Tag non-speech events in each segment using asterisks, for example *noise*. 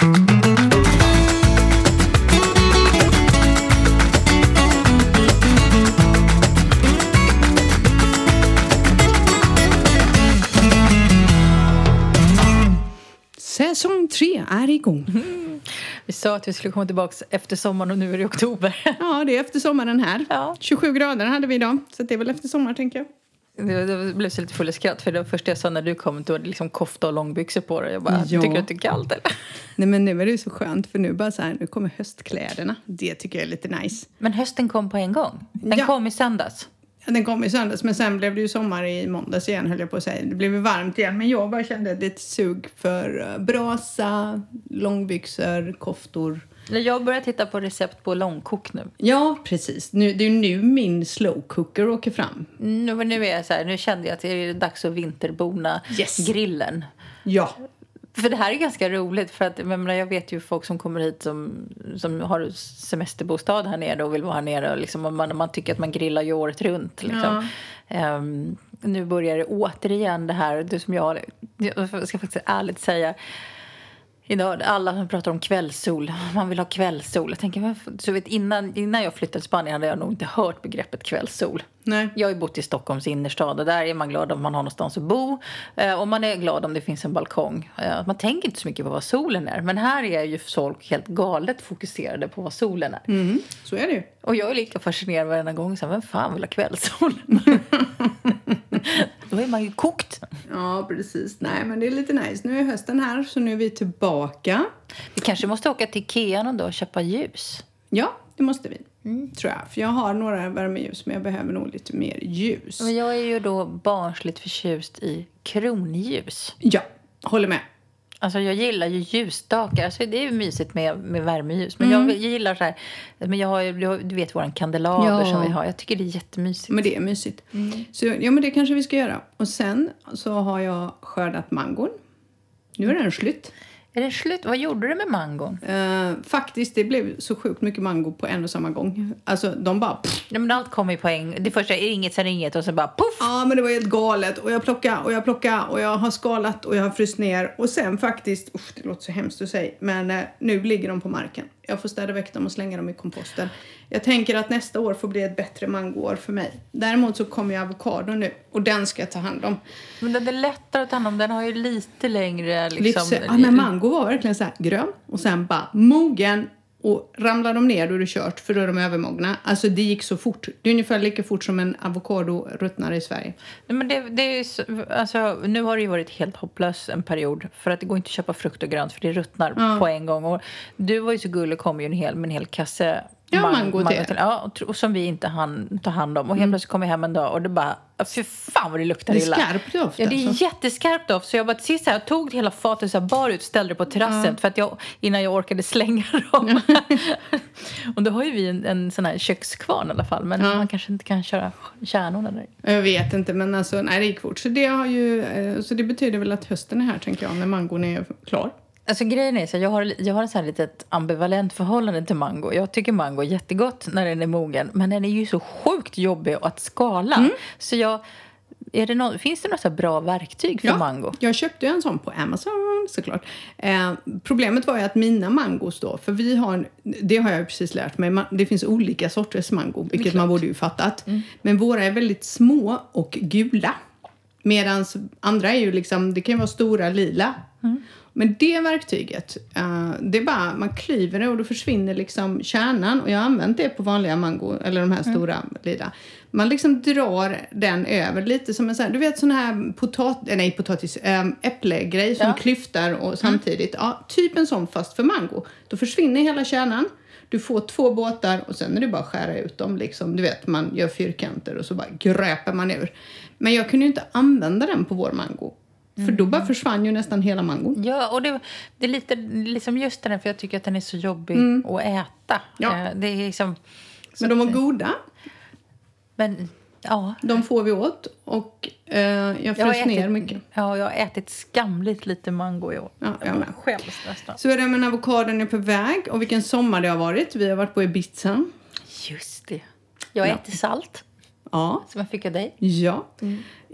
Säsong tre är igång. *laughs* Vi sa att vi skulle komma tillbaka efter sommaren och nu är det oktober. Ja, det är efter sommaren här. Ja. 27 grader hade vi idag, så det är väl efter sommar tänker jag. Det, det blev så lite full i skratt för det första jag sa när du kom då hade liksom kofta och långbyxor på dig. Jag bara, Ja. tycker du att det är kallt eller? *laughs* Nej men nu är det ju så skönt för nu bara så här, nu kommer höstkläderna. Det tycker jag är lite nice. Men hösten kom på en gång. Den Ja. kom i söndags. Ja, Den kom i söndags men sen blev det ju sommar i måndags igen höll jag på att säga. Det blev varmt igen men jag bara kände lite sug för eh, brasa, långbyxor, koftor. Jag börjar titta på recept på långkok nu. Ja, precis. Nu, det är nu min slow cooker åker fram. Nu, men nu, är jag så här, nu kände jag att det är dags att vinterbona Yes. grillen. Ja, För det här är ganska roligt för att menar, jag vet ju folk som kommer hit som, som har semesterbostad här nere och vill vara här nere och liksom, och man, man tycker att man grillar ju året runt. Liksom. Ehm, nu börjar det återigen det här, det som jag, jag ska faktiskt ärligt säga Idag, alla som pratar om kvällssol, man vill ha kvällssol. Jag tänker, så vet, innan, innan jag flyttade till Spanien hade jag nog inte hört begreppet kvällssol. nej. Jag har ju bott i Stockholms innerstad och där är man glad om man har någonstans att bo. Eh, och man är glad om det finns en balkong. Eh, man tänker inte så mycket på vad solen är. Men här är ju folk helt galet fokuserade på vad solen är. Mm, så är det ju. Och jag är lika fascinerad varenda gång. Så här, vem fan vill ha kvällssol? *laughs* Då är man ju kokt. Ja, precis. Nej, men det är lite nice. Nu är hösten här, så nu är vi tillbaka. Vi kanske måste åka till Ikea någon dag och köpa ljus. Ja, det måste vi. Tror jag. För jag har några värmeljus, men jag behöver nog lite mer ljus. Men jag är ju då barnsligt förtjust i kronljus. Ja, håller med. Alltså jag gillar ju ljusstakar. Alltså det är ju mysigt med, med värmeljus. Men jag, jag gillar så här... Men jag har, du vet våran kandelaber Ja. som vi har. Jag tycker det är jättemysigt. Men det är mysigt. Så ja, men det kanske vi ska göra. Och sen så har jag skördat mangon. Nu är den slut. Är det slut? Vad gjorde du med mangon? Eh, faktiskt, det blev så sjukt mycket mango på en och samma gång. Alltså, de bara... Pff, Ja, men allt ju på en Det första är inget, sen inget och sen bara poff! Ja, men det var helt galet. Och jag plockade och jag plockade och jag har skalat och jag har fryst ner. Och sen faktiskt, usch, det låter så hemskt att säga, men eh, nu ligger de på marken. Jag får städa väck dem och slänga dem i komposten. Jag tänker att nästa år får bli ett bättre mangoår för mig. Däremot så kommer ju avokado nu och den ska jag ta hand om. Men den är lättare att ta hand om. Den har ju lite längre liksom... Livs- ja, men mango var verkligen så här grön och sen bara mogen. Och ramlar de ner då är det kört för då är de övermogna. Alltså det gick så fort. Det är ungefär lika fort som en avokado ruttnar i Sverige. Nej, men det, det är så, alltså, nu har det ju varit helt hopplös en period. För att det går inte att köpa frukt och grönt för det ruttnar på en gång. Och du var ju så gullig och kom ju en hel, med en hel kasse Ja, man- mango till er. Ja, och, och som vi inte hann ta hand om. Och helt plötsligt kom jag hem en dag och det bara, fy fan vad det luktar Det är illa. skarp doft, Ja, det är alltså. jätteskarpt doft. Så jag bara till sist tog hela fatet så här, bar ut ställde det på terrassen för att jag, innan jag orkade slänga *laughs* dem. *laughs* och då har ju vi en, en sån här kökskvarn i alla fall. Men man kanske inte kan köra kärnorna där. Jag vet inte, men alltså, nej, det gick fort. Så det, har ju, eh, så det betyder väl att hösten är här, tänker jag, när mangon är klar. Alltså grejen är så jag har, jag har ett så här litet ambivalent förhållande till mango. Jag tycker mango är jättegott när den är mogen. Men den är ju så sjukt jobbig att skala. Så jag, är det nå- finns det några bra verktyg för mango? Jag köpte ju en sån på Amazon såklart. Eh, problemet var ju att mina mangos då, för vi har, en- det har jag precis lärt mig, man, det finns olika sorters mango, vilket man borde ju fattat. Men våra är väldigt små och gula. Medan andra är ju liksom, det kan vara stora lila. Men det verktyget, eh, det är bara, man klyver det och då försvinner liksom kärnan. Och jag har använt det på vanliga mango, eller de här stora lila. Man liksom drar den över lite som en sån här, du vet sån här potat, eh, nej potatis, äh, äpplegrej som Ja. klyftar och samtidigt, ja, typ en sån fast för mango. Då försvinner hela kärnan. Du får två båtar och sen är det bara att skära ut dem. Liksom. Du vet, man gör fyrkanter och så bara gröper man ur. Men jag kunde ju inte använda den på vår mango. För då bara försvann ju nästan hela mangon. Ja, och det, det är lite liksom just den, för jag tycker att den är så jobbig att äta. Ja. Eh, Det är liksom, Men de var goda. men ja. De får vi åt. Och eh, jag frös ner mycket. ja, jag har ätit skamligt lite mango i år. Ja, jag med. skäms nästan. Så är det med avokadon är på väg. Och vilken sommar det har varit. Vi har varit på Ibiza. Just det. Jag Ja. äter salt, Ja. som jag fick av dig. Ja.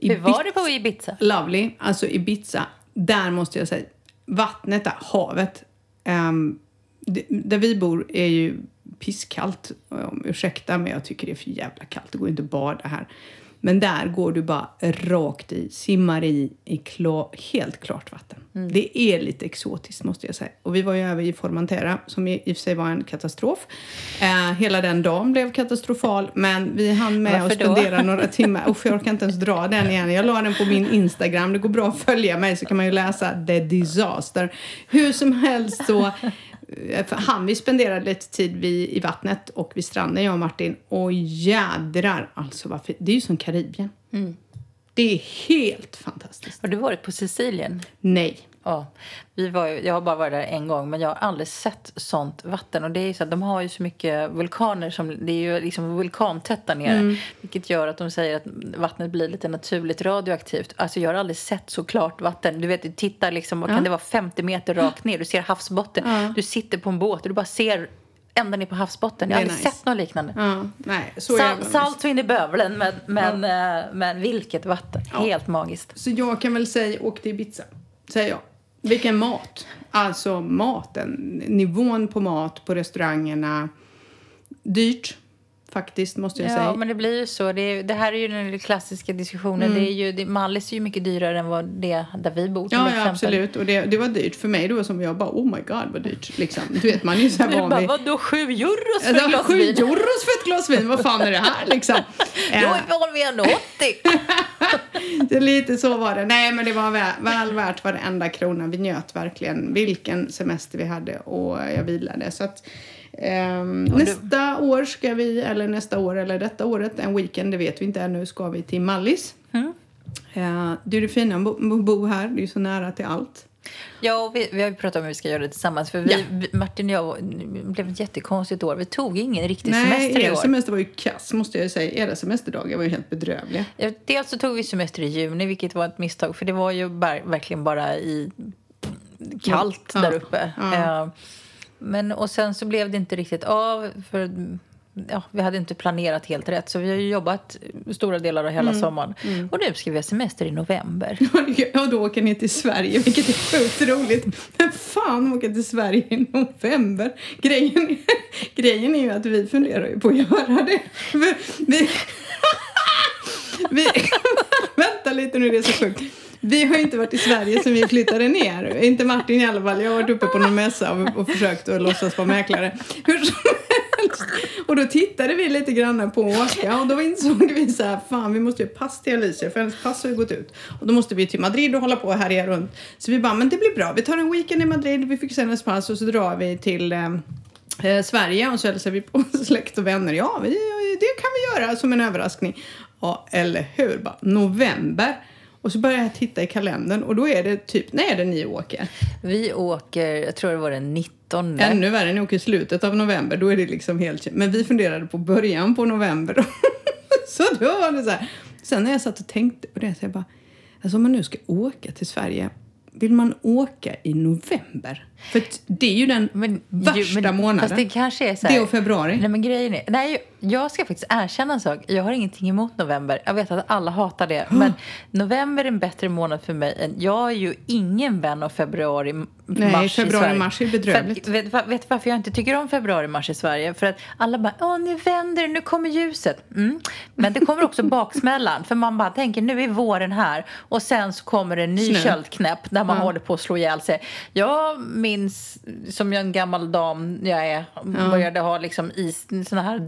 Hur var det på Ibiza? Lovely. Alltså Ibiza. Där måste jag säga. Vattnet där, havet. Um, det, där vi bor är ju pisskallt. Um, ursäkta, men jag tycker det är för jävla kallt. Det går inte att bada här. Men där går du bara rakt i, simmar i, i klar, helt klart vatten. Mm. Det är lite exotiskt måste jag säga. Och vi var ju över i Formentera som i, och för sig var en katastrof. Eh, hela den dagen blev katastrofal men vi hann med Varför att spendera några *laughs* timmar. Usch, jag orkar inte ens dra den igen. Jag la den på min Instagram. Det går bra att följa mig så kan man ju läsa The Disaster. Hur som helst så han vi spenderade lite tid vid, i vattnet och vid stranden, jag och Martin. Och jädrar alltså fint. Det är ju som Karibien. Mm. Det är helt fantastiskt. Har du varit på Sicilien? Nej. Ja, vi var, jag har bara varit där en gång, men jag har aldrig sett sånt vatten. Och det är så att de har ju så mycket vulkaner, som, det är ju liksom vulkantätt där nere. Mm. Vilket gör att de säger att vattnet blir lite naturligt radioaktivt. Alltså jag har aldrig sett så klart vatten. Du vet, du tittar liksom, vad ja. kan det vara, 50 meter rakt ner. Du ser havsbotten. Ja. Du sitter på en båt och du bara ser ända ner på havsbotten. Jag har aldrig nice. sett något liknande. Ja, nej, så Sal salt så in i bövelen, men, men, ja. Eh, men vilket vatten. Helt magiskt. Så jag kan väl säga åk till Ibiza, säger jag. Vilken mat! Alltså maten, nivån på mat på restaurangerna. Dyrt, faktiskt, måste jag ja, säga. Ja, men det blir ju så. Det, är, det, här är ju den klassiska diskussionen. Mm. Det är ju, det, Mallis är ju mycket dyrare än vad det där vi bor till ja, exempel. Ja, absolut. Och det, det var dyrt för mig då som jag bara, oh my god vad dyrt. Liksom. Du vet, man är ju så här *laughs* van vid... Vadå, sju euros för ett glas vin? Sju euros för ett glas vin, vad fan är det här liksom? *laughs* Då är vi van vid 1,80. *laughs* det är lite så var det. Nej, men det var väl, väl värt varenda krona. Vi njöt verkligen vilken semester vi hade och jag vilade. Så att, Um, nästa år ska vi, eller nästa år eller detta året, en weekend, det vet vi inte ännu, ska vi till Mallis. Mm. Uh, det är det fina med att bo här, det är så nära till allt. Ja, vi, vi har ju pratat om hur vi ska göra det tillsammans. För vi, ja. Martin och jag blev ett jättekonstigt år. Vi tog ingen riktig Nej, semester i år. Nej, semester var ju kass måste jag säga. Era semesterdagar var ju helt bedrövliga. Ja, dels så tog vi semester i juni, vilket var ett misstag. För det var ju bara, verkligen bara i kallt ja. där uppe. Ja. Uh, men, och sen så blev det inte riktigt av. För ja, vi hade inte planerat helt rätt. Så vi har jobbat stora delar av hela mm. sommaren. Mm. Och nu ska vi ha semester i november. *laughs* Ja, då åker ni till Sverige, vilket är sjukt roligt. Men fan åka till Sverige i november? Grejen, *laughs* grejen är ju att vi funderar ju på att göra det. vi, vi, *laughs* vänta lite nu, det är så sjukt. Vi har inte varit i Sverige sen vi flyttade ner. Inte Martin i alla fall. Jag har varit uppe på någon mässa och, och försökt att låtsas vara mäklare. Hur som helst. Och då tittade vi lite grann på åka och då insåg vi så här, fan vi måste ju pass till Alicia för hennes pass har ju gått ut. Och då måste vi till Madrid och hålla på och härja runt. Så vi bara, men det blir bra. Vi tar en weekend i Madrid, vi fixar hennes pass och så drar vi till eh, eh Sverige och så hälsar vi på *laughs* släkt och vänner. Ja, vi, det kan vi göra som en överraskning. Ja, eller hur? Bara, november. Och så börjar jag titta i kalendern och då är det typ, när är det ni åker? Vi åker, jag tror det var den 19. Ännu värre, ni åker i slutet av november, då är det liksom helt Men vi funderade på början på november. *laughs* så då var det så här. Sen när jag satt och tänkte på det, så jag bara, alltså om man nu ska åka till Sverige, vill man åka i november? För det är ju den men, värsta men, månaden. Det kanske är så här, Det och februari. Nej men grejen är, nej jag ska faktiskt erkänna en sak. Jag har ingenting emot november. Jag vet att alla hatar det. Men *gasps* november är en bättre månad för mig. Än, jag är ju ingen vän av februari, Nej, mars februari, i mars är bedrövligt. För, vet, du varför jag inte tycker om februari, mars i Sverige? För att alla bara, åh nu vänder nu kommer ljuset. Mm. Men det kommer också baksmällan. För man bara tänker, nu är våren här. Och sen så kommer en ny köldknäpp där man ja. håller på att slå ihjäl sig. Jag minns, som en gammal dam jag är, ja. började ha liksom is, såna här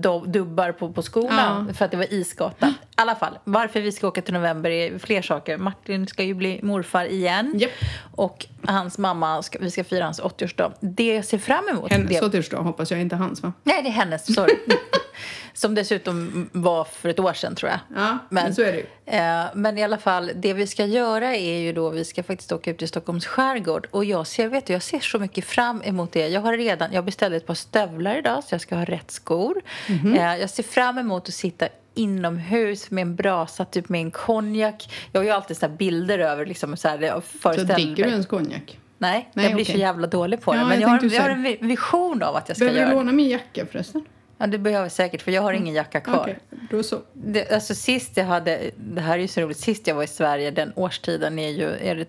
dubbar på, på skolan ja. för att det var isgata. I alla fall, varför vi ska åka till november är fler saker. Martin ska ju bli morfar igen. Yep. Och hans mamma, ska, vi ska fira hans 80-årsdag. Det jag ser fram emot... Hennes 80-årsdag hoppas jag, inte hans va? Nej, det är hennes. Sorry. *laughs* Som dessutom var för ett år sedan tror jag. Ja, men, men så är det. Eh, men i alla fall, det vi ska göra är ju då, vi ska faktiskt åka ut i Stockholms skärgård. Och jag ser, vet du, jag ser så mycket fram emot det. Jag har redan, jag beställde ett par stövlar idag så jag ska ha rätt skor. Mm -hmm. eh, jag ser fram emot att sitta inomhus med en brasa, typ med en konjak. Jag har ju alltid så bilder över liksom så här, Så dricker du ens konjak? Nej, Nej jag blir okay. så jävla dålig på det. Ja, men jag, jag, har, jag har en vision av att jag ska Behöver göra det. Behöver du låna min jacka förresten? Ja, det behöver jag säkert, för jag har ingen jacka kvar. Okay, då så. Det, alltså sist jag hade, det här är ju så roligt, sist jag var i Sverige, den årstiden är ju, är det,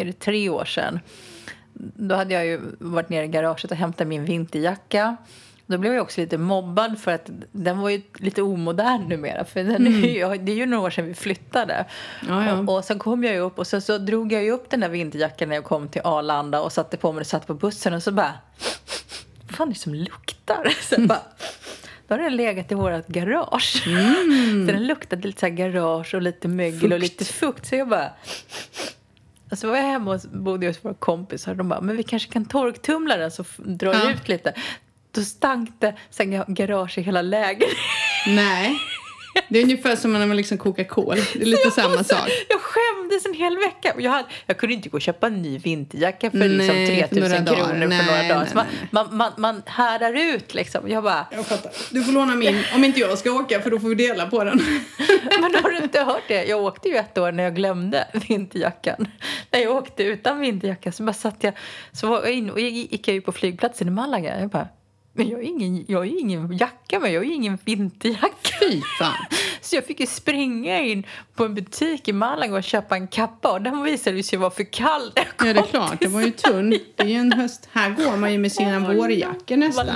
är det tre år sedan. då hade jag ju varit nere i garaget och hämtat min vinterjacka. Då blev jag också lite mobbad för att den var ju lite omodern numera. För den är ju, det är ju några år sedan vi flyttade. Ja, ja. Och, och sen kom jag upp och sen så drog jag upp den där vinterjackan när jag kom till Arlanda och satte på mig och satt på bussen och så bara... Fan är det som luktar? *laughs* Så bara, då har den legat i vårt garage. *laughs* Så den luktade lite så här garage och lite mögel och Fukt. lite fukt. Så jag bara... Och så var jag hemma och bodde hos våra kompisar och de bara, men vi kanske kan torktumla den så drar Ja. ut lite. Då stank det så garage i hela lägenheten. Nej. Det är ungefär som när man liksom kokar kol. Det är lite samma sak. Jag skämdes en hel vecka. Jag, hade, jag kunde inte gå och köpa en ny vinterjacka för Nej, liksom för 3000 några dagar. kronor för Nej, några dagar. man, man, man, man härdar ut liksom. Jag bara, Jag fattar. Du får låna min om inte jag ska åka för då får vi dela på den. *laughs* men har du inte hört det? Jag åkte ju ett år när jag glömde vinterjackan. När jag åkte utan vinterjacka så bara satt jag, så var jag in och gick jag ju på flygplatsen i Malaga. Jag bara, men jag har ingen, jag har ju ingen jacka med, jag har ju ingen vinterjacka. Fy fan. Så jag fick ju springa in på en butik i Malaga och köpa en kappa och den visade sig vara för kall. jag Ja, det är klart. Det var ju tunn. Det är ju en höst. Här går man ju med sina Åh, vårjackor nästan.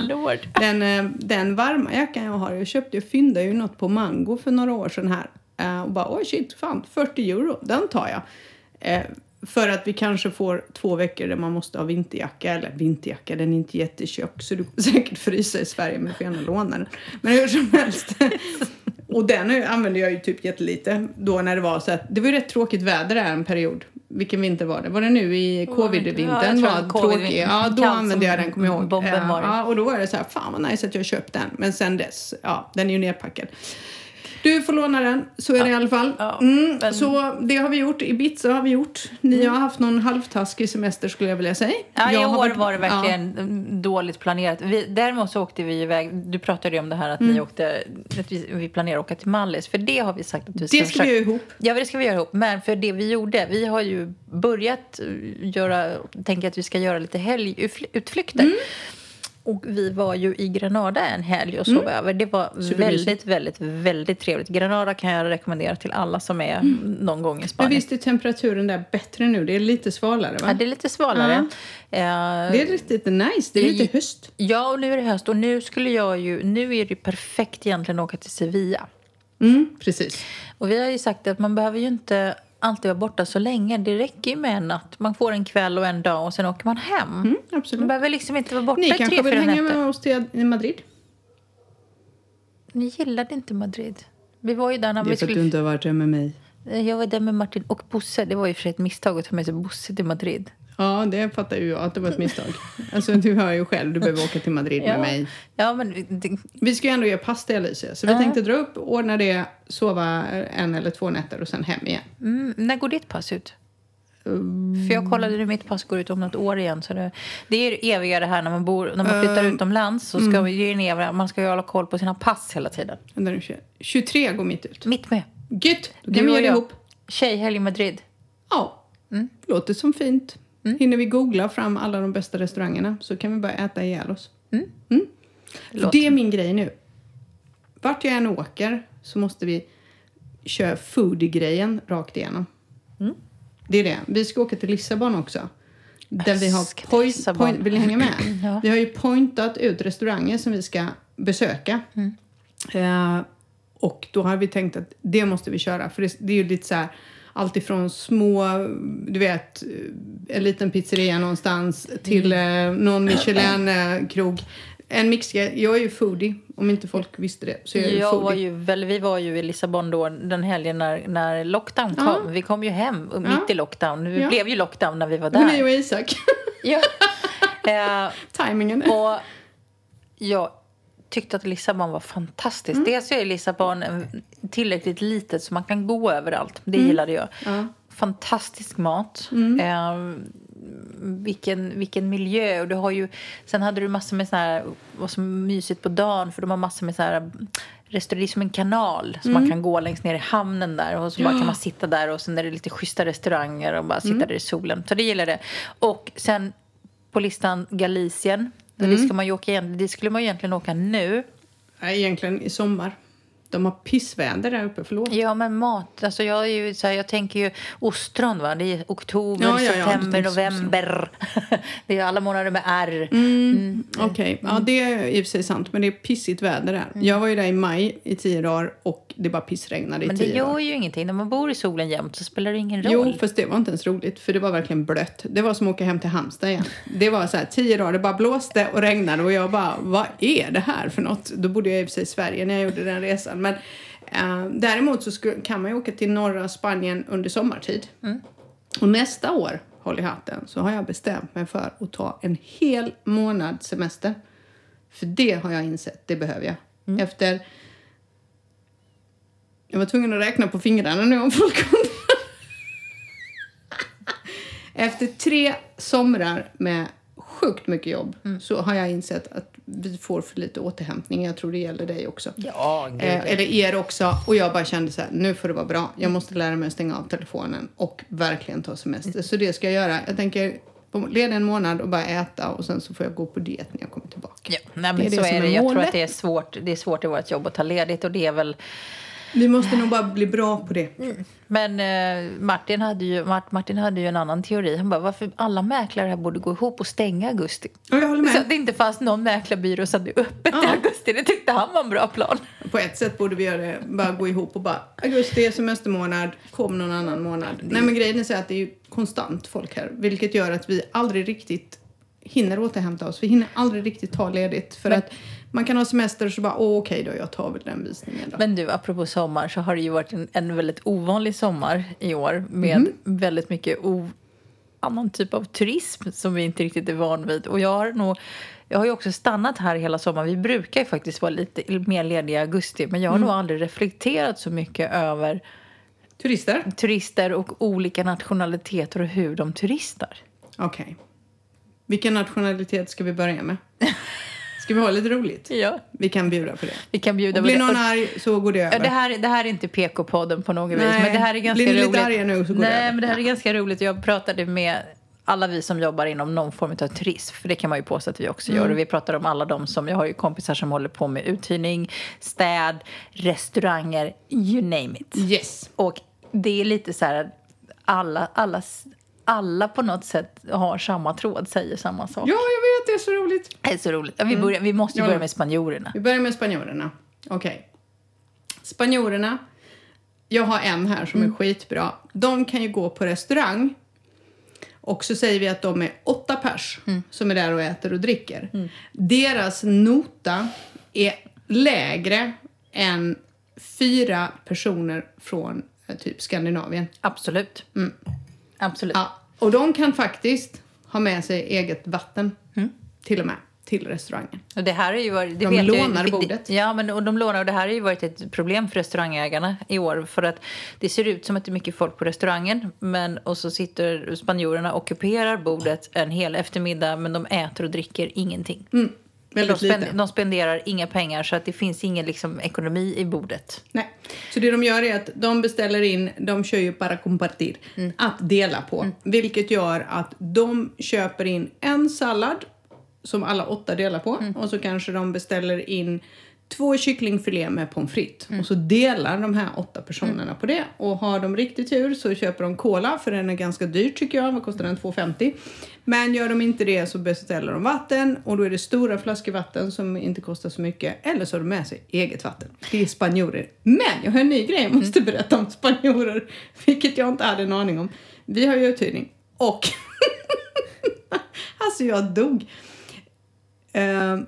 Den, eh, den varma jackan jag har, jag köpte och fyndade ju något på Mango för några år sedan här. Eh, Och bara oj shit, fan 40 euro, den tar jag. För att vi kanske får två veckor där man måste ha vinterjacka. Eller vinterjacka, den är inte jättetjock så du kommer *laughs* säkert frysa i Sverige men du får gärna låna den. Men hur som helst. *laughs* Och den använde jag ju typ jättelite då när det var så att det var ju rätt tråkigt väder där en period. Vilken vinter var det? Var det nu i Ja, covid-vintern? tror var covid- tråkig. Ja, då kallt använde jag den kommer jag ihåg. var. Ja, och då var det så här, fan vad nice att jag köpt den. Men sen dess, ja, den är ju nedpackad. Du får låna den, så är det i alla fall. Ja, Mm, men- Så det har vi gjort. Ibiza har vi gjort. Ni har haft någon halvtaskig semester skulle jag vilja säga. Ja, I Jag har år varit- var det verkligen mm, dåligt planerat. Vi, däremot så åkte vi iväg. Du pratade ju om det här att Mm. ni åkte, att vi, vi planerar att åka till Mallis. För det har vi sagt att vi ska Ja, det ska vi göra ihop. Ja, det ska vi göra ihop. Men för det vi gjorde, vi har ju börjat eh, göra, tänka att vi ska göra lite helgutflykter. Mm. Och vi var ju i Granada en helg och sov över. Det var Supermysigt. väldigt, väldigt, väldigt trevligt. Granada kan jag rekommendera till alla som är någon gång i Men Spanien. visst är temperaturen där bättre nu? Det är lite svalare va? Ja, det är lite svalare. Eh, Det är lite nice. Det är Det- lite höst. Ja, och nu är det höst och nu skulle jag ju, nu är det ju perfekt egentligen att åka till Sevilla. Mm, precis. Och vi har ju sagt att man behöver ju inte alltid vara borta så länge. Det räcker ju med en natt. Man får en kväll och en dag och sen åker man hem. Mm, Man absolut. behöver liksom inte vara borta Ni i kanske tre, vill fyra hänga nätter. med oss till Madrid? Ni gillade inte Madrid. Vi var ju där när Det vi är för att skulle... du inte har varit där med mig. Jag var där med Martin och Bosse. Det var ju för ett misstag att ta med sig Bosse till Madrid. Ja, det fattar ju jag att det var ett misstag. Alltså, du hör ju själv, du behöver åka till Madrid med mig. Ja, men det, Vi ska ju ändå göra pass till Alicia, så vi Ja. tänkte dra upp, ordna det, sova en eller två nätter och sen hem igen. mm, när går ditt pass ut? Mm. För jag kollade nu, mitt pass går ut om något år igen. Så det, det är eviga det här när man, bor, när man flyttar Um, utomlands. Så mm. ska vi, en eviga, man ska ju hålla koll på sina pass hela tiden. Vänta nu, 20 23 går mitt ut. Mitt med. Gött! Då Du kan vi och göra det ihop. Tjejhelg i Madrid. Ja, Mm. låter som fint. Hinner vi googla fram alla de bästa restaurangerna så kan vi bara äta ihjäl oss. Mm. Låter- det är min grej nu. Vart jag än åker så måste vi köra foodie-grejen rakt igenom. Mm. Det är det. Vi ska åka till Lissabon också. Där vi har point, point, vill ni hänga med? *clears throat* Ja. Vi har ju pointat ut restauranger som vi ska besöka. Mm. Eh, och då har vi tänkt att det måste vi köra. För det, det är ju lite så här allt ifrån små, du vet, en liten pizzeria någonstans till Mm. eh, någon Michelin-krog. En mixgrej. Jag är ju foodie, om inte folk visste det. Så jag är Jag var ju, väl, vi var ju i Lissabon då den helgen när, när lockdown kom. Ja. Vi kom ju hem mitt Ja. i lockdown. Det Ja. blev ju lockdown när vi var Men där. och Isak. Ja. *laughs* Eh, Timingen. Och jag tyckte att Lissabon var fantastiskt. Mm. Dels är Lissabon tillräckligt litet så man kan gå överallt. Det gillade jag. Mm. Ja. Mm. Fantastisk mat. Eh, vilken, vilken miljö. Och du har ju, sen hade du massor med så här, vad så mysigt på dagen för de har massor med så här det är som en kanal som Mm. man kan gå längst ner i hamnen där och så bara kan man sitta där och sen är det lite schyssta restauranger och bara sitta Mm. där i solen. Så det gillar det. Och sen på listan Galicien. Mm. Det, ska man ju åka igen, det skulle man ju egentligen åka nu. Nej, egentligen i sommar. De har pissväder där uppe, förlåt. Ja, men mat. Alltså jag, är ju, så här, jag tänker ju ostron, va? Det är oktober, Ja, ja, ja, september, november. *laughs* det är alla månader med R. Mm, Okej, ja det är i och för sig sant. Men det är pissigt väder där. Jag var ju där i maj i tio dagar och det bara pissregnade i Men det tio gör dagar. ju ingenting. När man bor i solen jämt så spelar det ingen roll. Jo, fast det var inte ens roligt. För det var verkligen blött. Det var som att åka hem till Halmstad igen. Det var så här tio dagar, det bara blåste och regnade och jag bara, vad är det här för något? Då bodde jag i och för sig i Sverige när jag gjorde den resan. Men eh, däremot så kan man ju åka till norra Spanien under sommartid. Och nästa år, håll i hatten, så har jag bestämt mig för att ta en hel månad semester. För det har jag insett, det behöver jag. Efter... Jag var tvungen att räkna på fingrarna nu om folk. *laughs* Efter tre somrar med sjukt mycket jobb så har jag insett att vi får för lite återhämtning. Jag tror det gäller dig också. Ja, gud. Eh, eller er också. Och jag bara kände så här, nu får det vara bra. Jag måste lära mig att stänga av telefonen och verkligen ta semester. Så det ska jag göra. Jag tänker leda en månad och bara äta och sen så får jag gå på diet när jag kommer tillbaka. Ja, nej, Det men är det så som är är det. Jag tror att det är svårt, det är svårt i vårt jobb att ta ledigt och det är väl Vi måste nog bara bli bra på det. Men eh, Martin, hade ju, Mart, Martin hade ju en annan teori. Han bara, varför alla mäklare här borde gå ihop och stänga augusti. Och jag håller Så med. att det inte fanns någon mäklarbyrå som hade öppet i Ja. augusti. Det tyckte han var en bra plan. På ett sätt borde vi göra det, bara gå ihop och bara augusti är semestermånad, kom någon annan månad. Nej men grejen är så att det är ju konstant folk här, vilket gör att vi aldrig riktigt hinner återhämta oss. Vi hinner aldrig riktigt ta ledigt för Men- att man kan ha semester och så bara, åh okej då, jag tar väl den visningen då. Men du, apropå sommar så har det ju varit en, en väldigt ovanlig sommar i år med Mhm. väldigt mycket annan typ av turism som vi inte riktigt är van vid. Och jag har nog jag har ju också stannat här hela sommaren. Vi brukar ju faktiskt vara lite mer lediga i augusti. Men jag har Mm. nog aldrig reflekterat så mycket över Turister? turister och olika nationaliteter och hur de turistar. Okej. Vilken nationalitet ska vi börja med? *laughs* Ska vi ha lite roligt? Ja. Vi kan bjuda på det. Vi kan bjuda Och på blir det. någon arg så går det över. Ja, det, här, det här är inte PK-podden på något vis, men det här är ganska blir ni lite roligt. arga nu så går det Nej, över. men det här är ganska roligt. Jag pratade med alla vi som jobbar inom någon form av turism, för det kan man ju påstå att vi också Mm. gör. Och vi pratar om alla de som, jag har ju kompisar som håller på med uthyrning, städ, restauranger, you name it. Yes. Och det är lite så här att alla, alla, alla på något sätt har samma tråd, säger samma sak. Ja, jag vet, det är så roligt. Det är så roligt. Ja, Vi, börjar, vi måste ju Ja. börja med spanjorerna. Vi börjar med spanjorerna. Okej. Spanjorerna. Jag har en här som Mm. är skitbra. De kan ju gå på restaurang. Och så säger vi att de är åtta pers Mm. som är där och äter och dricker. Deras nota är lägre än fyra personer från eh, typ Skandinavien. Absolut. Absolut. Ja, och de kan faktiskt ha med sig eget vatten. Mm. Till och med. Till restaurangen. Och det här har ju varit, det De vet lånar ju- bordet. Det, ja, men och de lånar och det här har ju varit ett problem för restaurangägarna i år. För att det ser ut som att det är mycket folk på restaurangen. Men, och så sitter spanjorerna och ockuperar bordet en hel eftermiddag. Men de äter och dricker ingenting. Mm, de, väldigt lite. spend, de spenderar inga pengar så att det finns ingen liksom, ekonomi i bordet. Nej. Så det de gör är att de beställer in, de kör ju para compartir, att dela på. Vilket gör att de köper in en sallad som alla åtta delar på och så kanske de beställer in två kycklingfilé med pommes frites. Och så delar de här åtta personerna på det. Och har de riktigt tur så köper de cola för den är ganska dyr tycker jag. Vad kostar den? 2,50. Men gör de inte det så beställer de vatten och då är det stora flaskor vatten som inte kostar så mycket. Eller så har de med sig eget vatten. Det är spanjorer. Men jag har en ny grej jag måste berätta om spanjorer. Vilket jag inte hade en aning om. Vi har ju uthyrning. Och *laughs* alltså jag dog. Eh,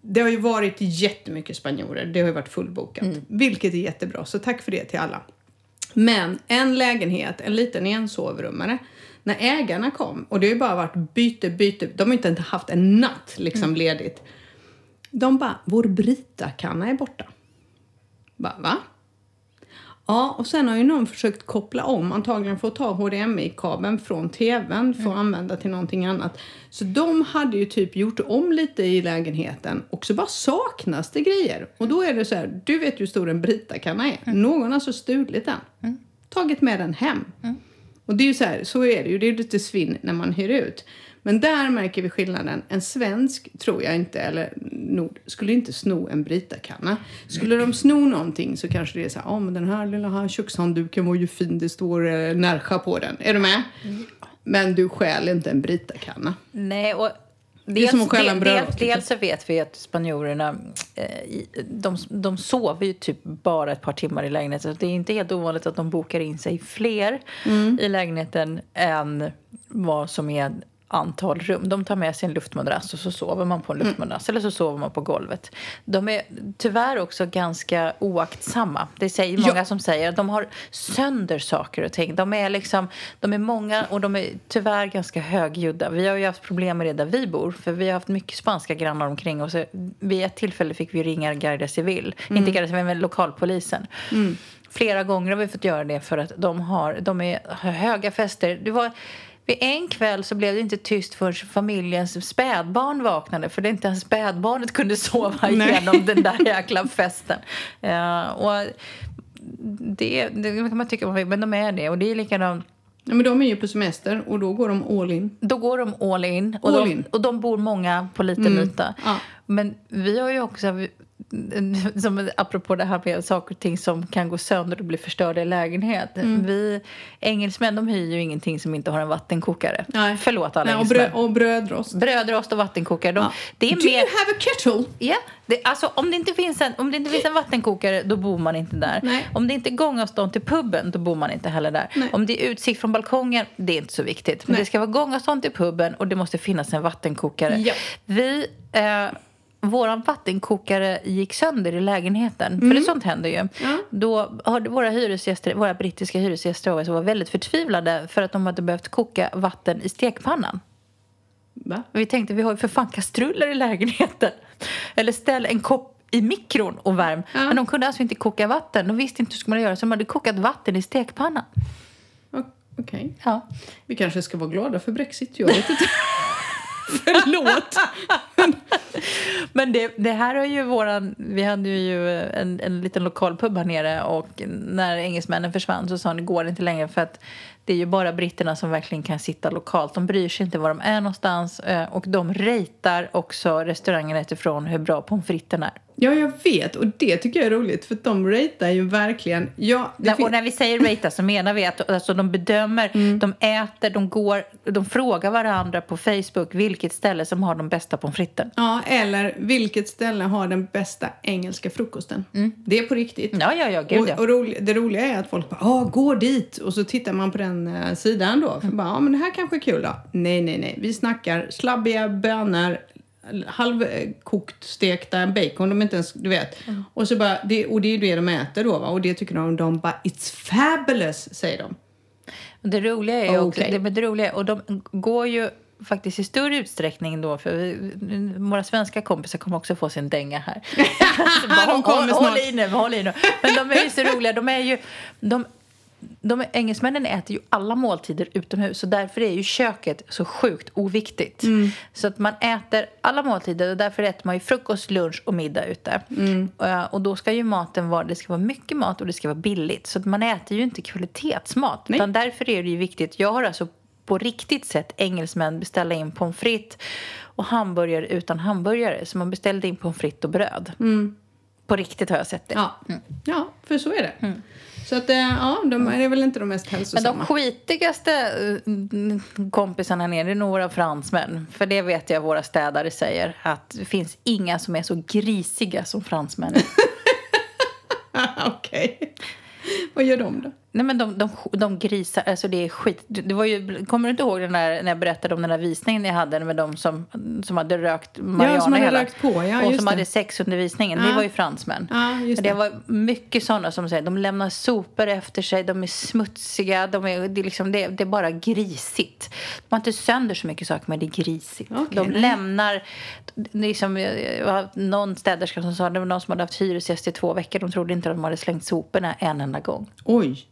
det har ju varit jättemycket spanjorer. Det har ju varit fullbokat. Vilket är jättebra. Så tack för det till alla. Men en lägenhet, en liten ensovrumare. När ägarna kom, och det har ju bara varit byte, byte. De har inte haft en natt liksom ledigt. De bara, vår Brita-kanna är borta. Bara, va? Ja, och sen har ju någon försökt koppla om, antagligen för att ta HDMI-kabeln från tvn för att använda till någonting annat. Så de hade ju typ gjort om lite i lägenheten och så bara saknas det grejer. Och då är det så här, du vet ju hur stor en Brita-kanna är. Någon har alltså stulit den. Tagit med den hem. Och det är ju så här, så är det ju, det är lite svinn när man hyr ut. Men där märker vi skillnaden. En svensk tror jag inte, eller nord, skulle inte sno en britakanna. Skulle de sno någonting så kanske det är så här, ja men den här lilla här kökshandduken var ju fin, det står eh, på den. Är du med? Men du stjäl inte en britakanna. Nej, och Det är som att stjäla en dels, brödrost, liksom. dels så vet vi att spanjorerna eh, de, de sover ju typ bara ett par timmar i lägenheten. Så det är inte helt ovanligt att de bokar in sig fler Mm. i lägenheten än vad som är antal rum. De tar med sig en luftmadrass och så sover man på en Mm. luftmadrass eller så sover man på golvet. De är tyvärr också ganska oaktsamma. Det säger många Ja. som säger att de har sönder saker och ting. De är, liksom, de är många och de är tyvärr ganska högljudda. Vi har ju haft problem med det där vi bor för vi har haft mycket spanska grannar omkring oss. Vid ett tillfälle fick vi ringa Guardia Civil, Mm. inte Guardia Civil men lokalpolisen. Flera gånger har vi fått göra det för att de, har, de är höga fester. Det var, vid en kväll så blev det inte tyst förrän familjens spädbarn vaknade för det inte ens spädbarnet kunde sova igenom den där jäkla festen. Eh, och det, det kan man tycka men de är det. Och det är likadant. Ja, men de är ju på semester och då går de all in. Då går de all in. Och, All de, in. och de bor många på liten yta. Ja. Men vi har ju också, *laughs* som, apropå det här med saker och ting som kan gå sönder och bli förstörda i lägenhet. Mm. Vi engelsmän de hyr ju ingenting som inte har en vattenkokare. Nej. Förlåt alla Nej, och, bröd, och brödrost. Brödrost och vattenkokare. De, Ja. Det är Do mer... you have a kettle? Ja, det, alltså om det, inte finns en, om det inte finns en vattenkokare då bor man inte där. Nej. Om det inte är gångavstånd till puben då bor man inte heller där. Nej. Om det är utsikt från balkongen det är inte så viktigt. Men det ska vara gångavstånd till puben och det måste finnas en vattenkokare. Ja. Vi... Eh, Våran vattenkokare gick sönder i lägenheten. För det sånt händer ju. Mm. Då hade våra, hyresgäster, våra brittiska hyresgäster oss var väldigt förtvivlade för att de hade behövt koka vatten i stekpannan. Va? Vi tänkte vi har ju för fan kastruller i lägenheten. Eller ställ en kopp i mikron och värm. Ja. Men de kunde alltså inte koka vatten. De visste inte hur skulle man göra så de hade kokat vatten i stekpannan. Okej. Ja. Vi kanske ska vara glada för Brexit. Jag vet inte. *laughs* *laughs* Förlåt. *laughs* Men det, det här har ju våran... Vi hade ju en, en liten lokal pub här nere och när engelsmännen försvann så sa han det går inte längre för att det är ju bara britterna som verkligen kan sitta lokalt. De bryr sig inte var de är någonstans eh, och de rejtar också restaurangen utifrån hur bra pommes fritesen är. Ja, jag vet. Och det tycker jag är roligt. För de ratear ju verkligen... Ja, När, och när vi säger rata så menar vi att alltså, de bedömer, Mm. de äter, de går, de frågar varandra på Facebook vilket ställe som har de bästa pommes fritesen. Ja, eller vilket ställe har den bästa engelska frukosten? Det är på riktigt. Ja, ja, ja, gud och, ja. och roli- det roliga är att folk bara ah, gå dit” och så tittar man på den eh, sidan då. För bara, ah, men det här kanske är kul då. Nej, nej, nej. Vi snackar slabbiga bönor, halvkokt stekta bacon, de är inte ens, du vet. Och, så bara, det, och det är det de äter då va? Och det tycker de, de bara “It's fabulous” säger de. Det roliga är ju också, det, det roliga, och de går ju faktiskt i större utsträckning då, för vi, våra svenska kompisar kommer också få sin dänga här. *laughs* Bara, De kommer håll, snart. håll i nu, håll i nu. Men de är ju så roliga, de är ju, de, de, engelsmännen äter ju alla måltider utomhus så därför är ju köket så sjukt oviktigt. Så att man äter alla måltider och därför äter man ju frukost, lunch och middag ute. Eh, Och då ska ju maten vara, det ska vara mycket mat och det ska vara billigt. Så att man äter ju inte kvalitetsmat. Nej. Utan därför är det ju viktigt. Jag har alltså på riktigt sett engelsmän beställa in pommes frites och hamburgare utan hamburgare. Så man beställde in pommes frites och bröd. På riktigt har jag sett det. Ja, ja för så är det. Så att, eh, ja, de är väl inte de mest Men hälsosamma. de skitigaste eh, kompisarna här nere är nog våra fransmän. För det vet jag våra städare säger. Att det finns inga som är så grisiga som fransmän. *laughs* Okej. Vad gör de då? Nej men de, de, de grisar, alltså det är skit. Det var ju, kommer du inte ihåg den där, när jag berättade om den där visningen jag hade med de som, som hade rökt marijuana som hade hela- rökt på, ja, Och som det. hade sexundervisningen. Det Ja. var ju fransmän. Ja, just det. det. var mycket sådana som säger, de lämnar sopor efter sig, de är smutsiga, de är, det, är liksom, det, det är bara grisigt. De har inte sönder så mycket saker, men det är grisigt. Okej, de nej. lämnar, det liksom, jag har någon städerska som sa, det var någon som hade haft hyresgäst i två veckor, de trodde inte att de hade slängt soporna en enda gång. Oj.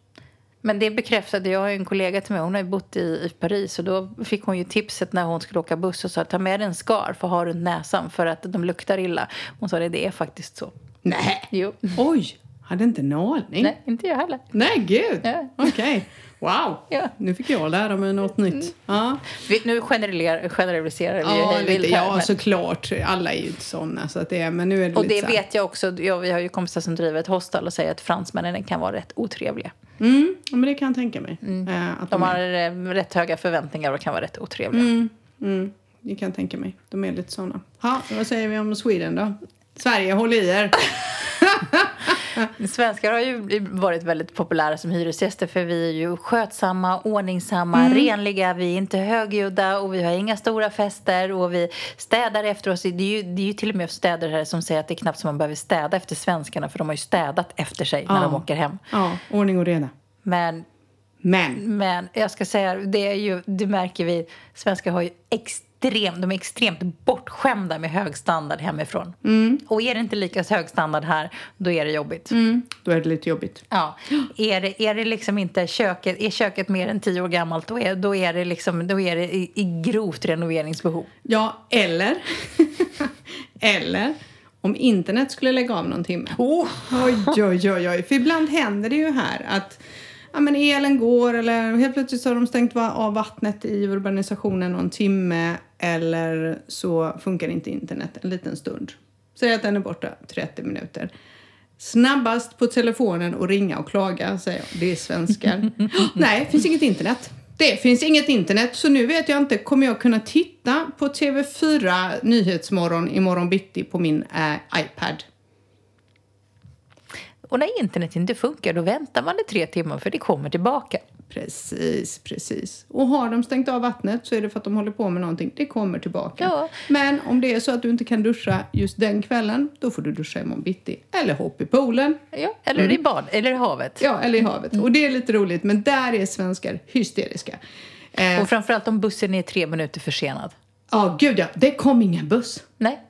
Men det bekräftade, jag har en kollega till mig, hon har ju bott i, i Paris och då fick hon ju tipset när hon skulle åka buss och sa ta med dig en scarf och ha runt näsan för att de luktar illa. Hon sa det, det är faktiskt så. Nej. Jo. Oj. Hade inte en aning. Nej, inte jag heller. Nej, gud! Ja. Okej. Wow! Ja. Nu fick jag lära mig något nytt. Ja, Vi, nu generaliserar, generaliserar vi ju ja, vilt lite, här, ja men- såklart. Alla är ju inte såna. Så att det är, men nu är det Och det vet jag också. Ja, vi har ju kompisar som driver ett hostel och säger att fransmännen kan vara rätt otrevliga. Mm, men det kan jag tänka mig. Eh, att De de har är, eh, rätt höga förväntningar och kan vara rätt otrevliga. mm, mm, det kan jag tänka mig. De är lite såna. Ha, vad säger vi om Sweden då? Sverige, håll i er! *laughs* *laughs* Svenskar har ju varit väldigt populära som hyresgäster för vi är ju skötsamma, ordningsamma, Mm. renliga, vi är inte högljudda och vi har inga stora fester och vi städar efter oss. Det är ju, det är ju till och med städer här som säger att det är knappt som man behöver städa efter svenskarna för de har ju städat efter sig när Ja. de åker hem. Ja, ordning och reda. Men Men, Men jag ska säga, det, är ju, det märker vi, svenskar har ju extrem, de är extremt bortskämda med hög standard hemifrån. Och är det inte lika hög standard här, då är det jobbigt. mm, då är det lite jobbigt. Ja. Är, det, är det liksom inte köket, är köket mer än tio år gammalt, då är, då är det, liksom, då är det i, i grovt renoveringsbehov. Ja, eller... *laughs* eller om internet skulle lägga av någon timme. Oh. Oj, oj, oj, oj. För ibland händer det ju här att ja, men elen går eller helt plötsligt så har de stängt av vattnet i urbanisationen någon timme eller så funkar inte internet en liten stund. Säg att den är borta 30 minuter. Snabbast på telefonen och ringa och klaga, säger jag. Det är svenskar. *laughs* Nej, finns inget internet. Det finns inget internet, så nu vet jag inte. Kommer jag kunna titta på TV4 Nyhetsmorgon imorgon bitti på min eh, iPad? Och när internet inte funkar, då väntar man i tre timmar för det kommer tillbaka. Precis, precis. Och har de stängt av vattnet så är det för att de håller på med någonting. Det kommer tillbaka. Ja. Men om det är så att du inte kan duscha just den kvällen, då får du duscha imorgon bitti. Eller hoppa i poolen. Ja, eller i bad, eller i havet. Ja, eller i havet. Och det är lite roligt, men där är svenskar hysteriska. Eh, Och framförallt om bussen är tre minuter försenad. Ja, gud ja. Det kom ingen buss. Nej,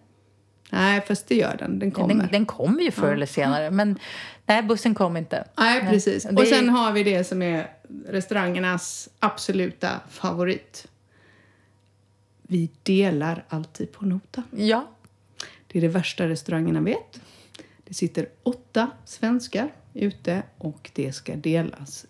Nej, fast det gör den. Den kommer. Den, den kommer ju förr eller senare, men nej, bussen kom inte. Nej, precis. Och sen har vi det som är restaurangernas absoluta favorit. Vi delar alltid på nota. Ja, Det är det värsta restaurangerna vet. Det sitter åtta svenskar ute och det ska delas.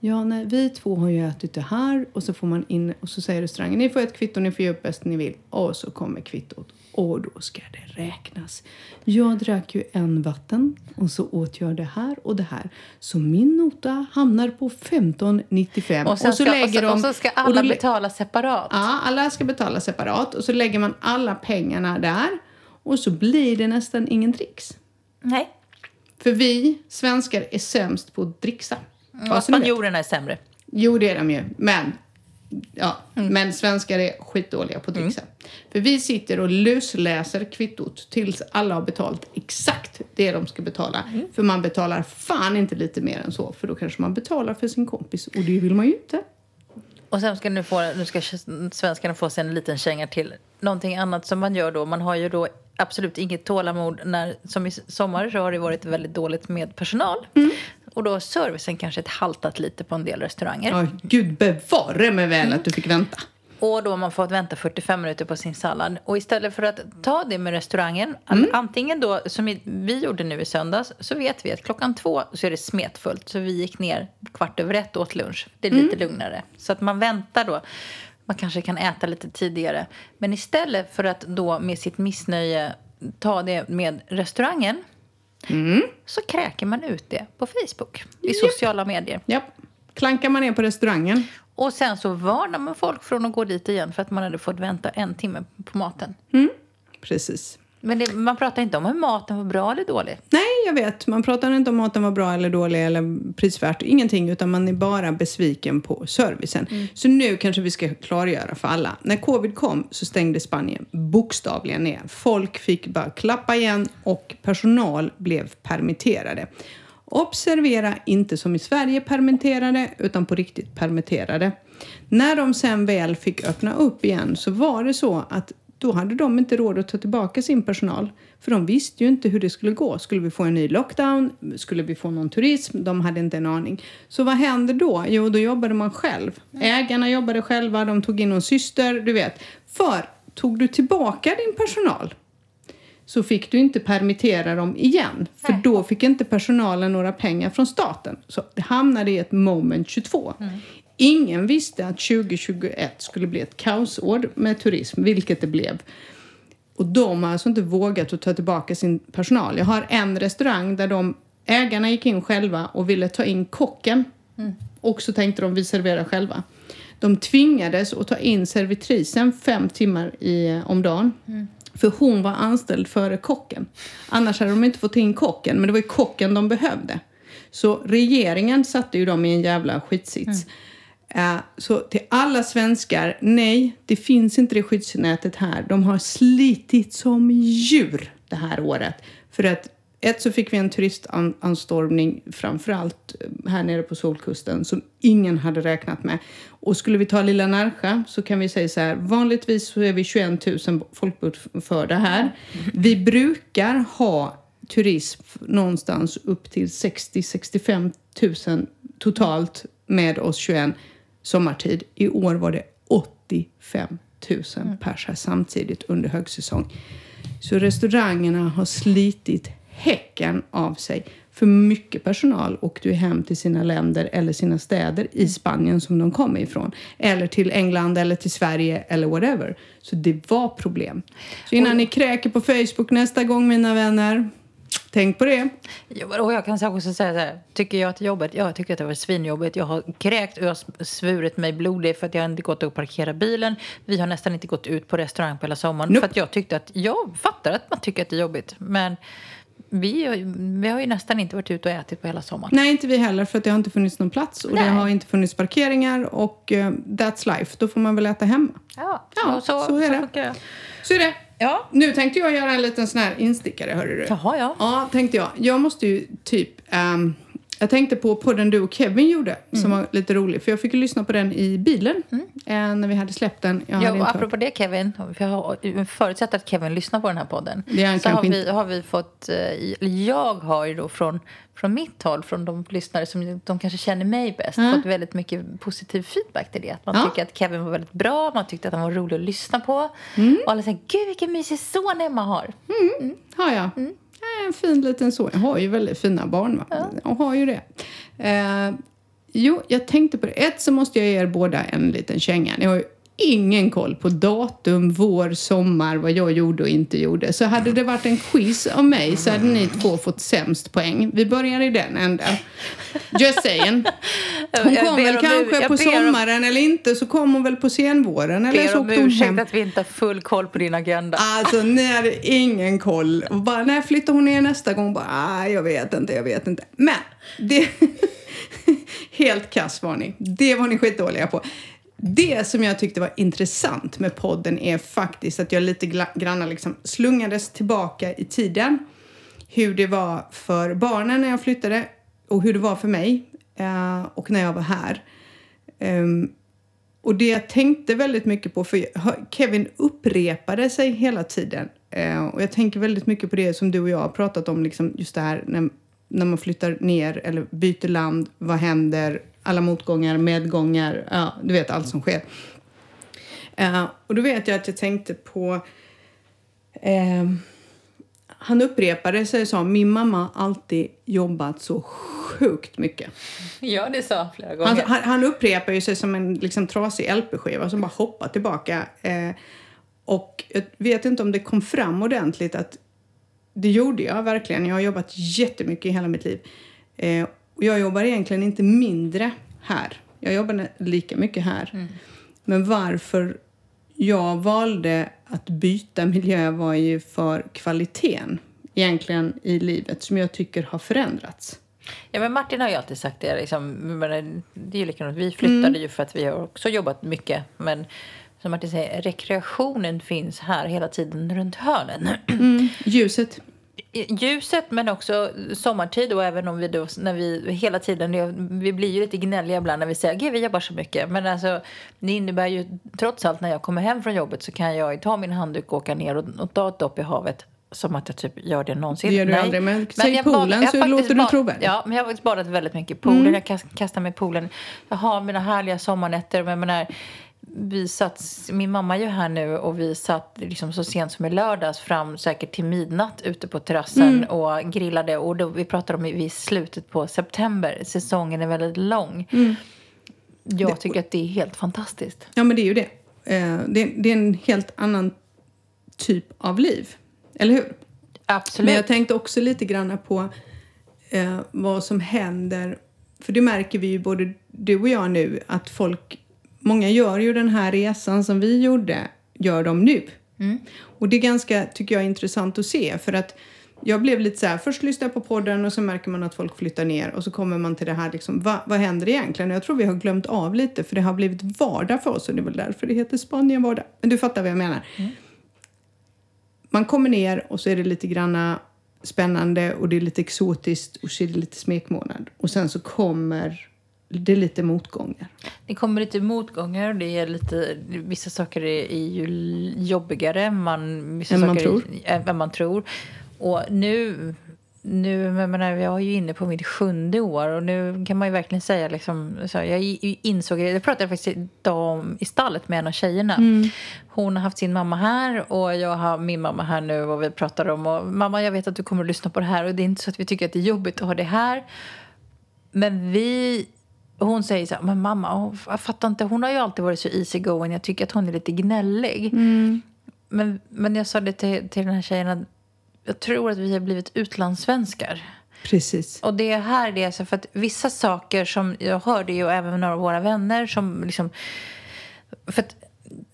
Ja, nej, vi två har ju ätit det här och så får man in och så säger restaurangen ni får ett kvitto, ni får ge upp bäst ni vill och så kommer kvittot och då ska det räknas. Jag drack ju en vatten och så åt jag det här och det här. Så min nota hamnar på 15,95 och, sen så ska, lägger och, så, de... och så ska och alla då betala separat. Ja, alla ska betala separat och så lägger man alla pengarna där och så blir det nästan ingen dricks. Nej, För vi svenskar är sämst på att dricksa. Ja, spanjorerna är sämre. Jo, det är de ju. Men, ja, men svenskar är skitdåliga på att dricksa. För vi sitter och lusläser kvittot tills alla har betalt exakt det de ska betala. För man betalar fan inte lite mer än så. För då kanske man betalar för sin kompis och det vill man ju inte. Och sen ska nu, få, nu ska svenskarna få sig en liten känga till. Någonting annat som man gör då, man har ju då absolut inget tålamod när, som i sommar så har det varit väldigt dåligt med personal. Och då har servicen kanske ett haltat lite på en del restauranger. Ja, gud bevare mig väl att du fick vänta. Och då har man fått vänta 45 minuter på sin sallad. Och istället för att ta det med restaurangen, att antingen då, som vi gjorde nu i söndags, så vet vi att klockan två så är det smetfullt. Så vi gick ner kvart över ett och åt lunch. Det är lite lugnare. Så att man väntar då. Man kanske kan äta lite tidigare. Men istället för att då med sitt missnöje ta det med restaurangen så kräker man ut det på Facebook, i sociala medier. Ja. Klankar man ner på restaurangen. Och sen så varnar man folk från att gå dit igen för att man hade fått vänta en timme på maten. Precis. Men det, man pratar inte om hur maten var bra eller dålig. Nej, jag vet. Man pratar inte om maten var bra eller dålig eller prisvärt. Ingenting, utan man är bara besviken på servicen. Så nu kanske vi ska klargöra för alla. När covid kom så stängde Spanien bokstavligen ner. Folk fick bara klappa igen och personal blev permitterade. Observera inte som i Sverige permitterade, utan på riktigt permitterade. När de sen väl fick öppna upp igen så var det så att då hade de inte råd att ta tillbaka sin personal. För de visste ju inte hur det skulle gå. Skulle vi få en ny lockdown? Skulle vi få någon turism? De hade inte en aning. Så vad hände då? Jo, då jobbade man själv. Ägarna jobbade själva, de tog in någon syster, du vet. För tog du tillbaka din personal så fick du inte permittera dem igen. För då fick inte personalen några pengar från staten. Så det hamnade i ett moment 22. Ingen visste att 2021 skulle bli ett kaosår med turism, vilket det blev. Och de har alltså inte vågat att ta tillbaka sin personal. Jag har en restaurang där de ägarna gick in själva och ville ta in kocken. Och så tänkte de vi serverar själva. De tvingades att ta in servitrisen fem timmar i, om dagen. För hon var anställd före kocken. Annars hade de inte fått in kocken, men det var ju kocken de behövde. Så regeringen satte ju dem i en jävla skitsits. Eh, Eh, så till alla svenskar, nej, det finns inte det skyddsnätet här. De har slitit som djur det här året. För att ett så fick vi en turistanstormning framförallt eh, här nere på Solkusten som ingen hade räknat med. Och skulle vi ta lilla Närsjö så kan vi säga så här, vanligtvis så är vi 21 000 folkbokförda här. Vi brukar ha turism någonstans upp till 60-65 000 totalt med oss 21 sommartid. I år var det 85 000 pers här samtidigt under högsäsong. Så restaurangerna har slitit häcken av sig. För mycket personal åkte ju hem till sina länder eller sina städer i Spanien som de kommer ifrån. Eller till England eller till Sverige eller whatever. Så det var problem. Så innan ni kräker på Facebook nästa gång mina vänner, tänk på det. Och jag kan också säga så här, tycker jag att jobbet, ja, jag tycker att det var svinjobbigt. Jag har kräkt och jag har svurit mig blodig för att jag inte gått att parkera bilen. Vi har nästan inte gått ut på restaurang på hela sommaren. Nope. För att jag tyckte att, jag fattar att man tycker att det är jobbigt. Men vi, vi har ju nästan inte varit ute och ätit på hela sommaren. Nej, inte vi heller för att det har inte funnits någon plats och det Nej. har inte funnits parkeringar och uh, that's life. Då får man väl äta hemma. Ja, Ja, så, så, så är det. funkar det. Så är det. Ja. Nu tänkte jag göra en liten sån här instickare, hörru du. Jaha, ja. Ja, tänkte jag. Jag måste ju typ... ehm, jag tänkte på podden du och Kevin gjorde, Mm. som var lite rolig. För jag fick ju lyssna på den i bilen eh, när vi hade släppt den. Jag och inte apropå det Kevin, jag har förutsatt att Kevin lyssnar på den här podden. Det är han så har vi, har vi fått, eh, jag har ju då från, från mitt håll, från de lyssnare som de kanske känner mig bäst, Ja. fått väldigt mycket positiv feedback till det. Att man Ja. tycker att Kevin var väldigt bra, man tyckte att han var rolig att lyssna på. Mm. Och alla säger, gud vilken mysig son Emma har. Har jag. Ja, En fin liten son. Jag har ju väldigt fina barn. Va? Jag har ju det. Eh, jo, jag tänkte på det. Ett så måste jag ge er båda en liten känga. Ni har ju ingen koll på datum, vår, sommar, vad jag gjorde och inte gjorde. Så hade det varit en quiz av mig så hade ni två fått sämst poäng. Vi börjar i den änden. Just saying. Hon kom väl kanske på ber om- sommaren eller inte så kom hon väl på senvåren eller så åkte hon hem. att vi inte har full koll på din agenda. Alltså, ni hade ingen koll. Och bara, när flyttar hon ner nästa gång? Bara, ah, jag vet inte, jag vet inte. Men, det... *laughs* Helt kass var ni. Det var ni skitdåliga på. Det som jag tyckte var intressant med podden är faktiskt att jag lite grann liksom slungades tillbaka i tiden. Hur det var för barnen när jag flyttade och hur det var för mig eh, och när jag var här. Ehm, och det jag tänkte väldigt mycket på, för Kevin upprepade sig hela tiden. Eh, och jag tänker väldigt mycket på det som du och jag har pratat om, liksom just det här när, när man flyttar ner eller byter land, vad händer, alla motgångar, medgångar, ja, du vet allt som sker. Eh, och då vet jag att jag tänkte på eh, han upprepade sig och sa min mamma alltid jobbat så sjukt mycket. Ja, det sa flera gånger. Han, han, han upprepar ju sig som en liksom, trasig LP-skiva som bara hoppar tillbaka. Eh, och jag vet inte om det kom fram ordentligt att det gjorde jag verkligen. Jag har jobbat jättemycket i hela mitt liv. Eh, och jag jobbar egentligen inte mindre här. Jag jobbar lika mycket här. Men varför jag valde att byta miljö var ju för kvaliteten egentligen i livet som jag tycker har förändrats. Ja, men Martin har ju alltid sagt det. Liksom, men det är ju likadant. Vi flyttade Mm. ju för att vi har också jobbat mycket. Men som Martin säger, rekreationen finns här hela tiden runt hörnen. Ljuset. Ljuset men också sommartid och även om vi då när vi hela tiden, vi blir ju lite gnälliga ibland när vi säger att vi jobbar så mycket. Men alltså det innebär ju trots allt när jag kommer hem från jobbet så kan jag ta min handduk och åka ner och, och ta ett dopp i havet. Som att jag typ gör det någonsin. Det gör du Nej. aldrig, men säg jag poolen jag så faktiskt låter du trovärdig. Ja, men jag har faktiskt badat väldigt mycket i poolen. Jag kast, kastar mig i poolen. Jag har mina härliga sommarnätter. Men jag menar, vi satt, min mamma är ju här nu och vi satt liksom så sent som i lördags fram säkert till midnatt ute på terrassen mm. och grillade. Och då, vi pratade om i slutet på september. Säsongen är väldigt lång. Mm. Jag tycker att det är helt fantastiskt. Ja, men det är ju det. Eh, det, det, är en helt annan typ av liv. Eller hur? Absolut. Men jag tänkte också lite grann på eh, vad som händer. För det märker vi ju både du och jag nu att folk, många gör ju den här resan som vi gjorde, gör de nu. Mm. Och det är ganska, tycker jag, intressant att se för att jag blev lite så här, först lyssnar jag på podden och så märker man att folk flyttar ner och så kommer man till det här liksom, va, vad händer egentligen? Jag tror vi har glömt av lite för det har blivit vardag för oss och det är väl därför det heter Spanien vardag. Men du fattar vad jag menar. Mm. Man kommer ner och så är det lite granna spännande och det är lite exotiskt och så är det lite smekmånad. Och sen så kommer det är lite motgångar. Det kommer lite motgångar. Det är lite, vissa saker är, ju jobbigare man, vissa än, man tror. Är, än man tror. Och nu, nu jag, menar, jag är ju inne på mitt sjunde år och nu kan man ju verkligen säga liksom, så jag insåg, jag pratade faktiskt idag i stallet med en av tjejerna. Mm. Hon har haft sin mamma här och jag har min mamma här nu och vi pratar om och mamma jag vet att du kommer att lyssna på det här och det är inte så att vi tycker att det är jobbigt att ha det här. Men vi hon säger så här, men mamma, jag fattar inte, hon har ju alltid varit så easy going, jag tycker att hon är lite gnällig. Mm. Men, men jag sa det till, till den här tjejen att jag tror att vi har blivit utlandssvenskar. Precis. Och det är här det är så för att vissa saker som jag hörde ju även några av våra vänner som liksom för att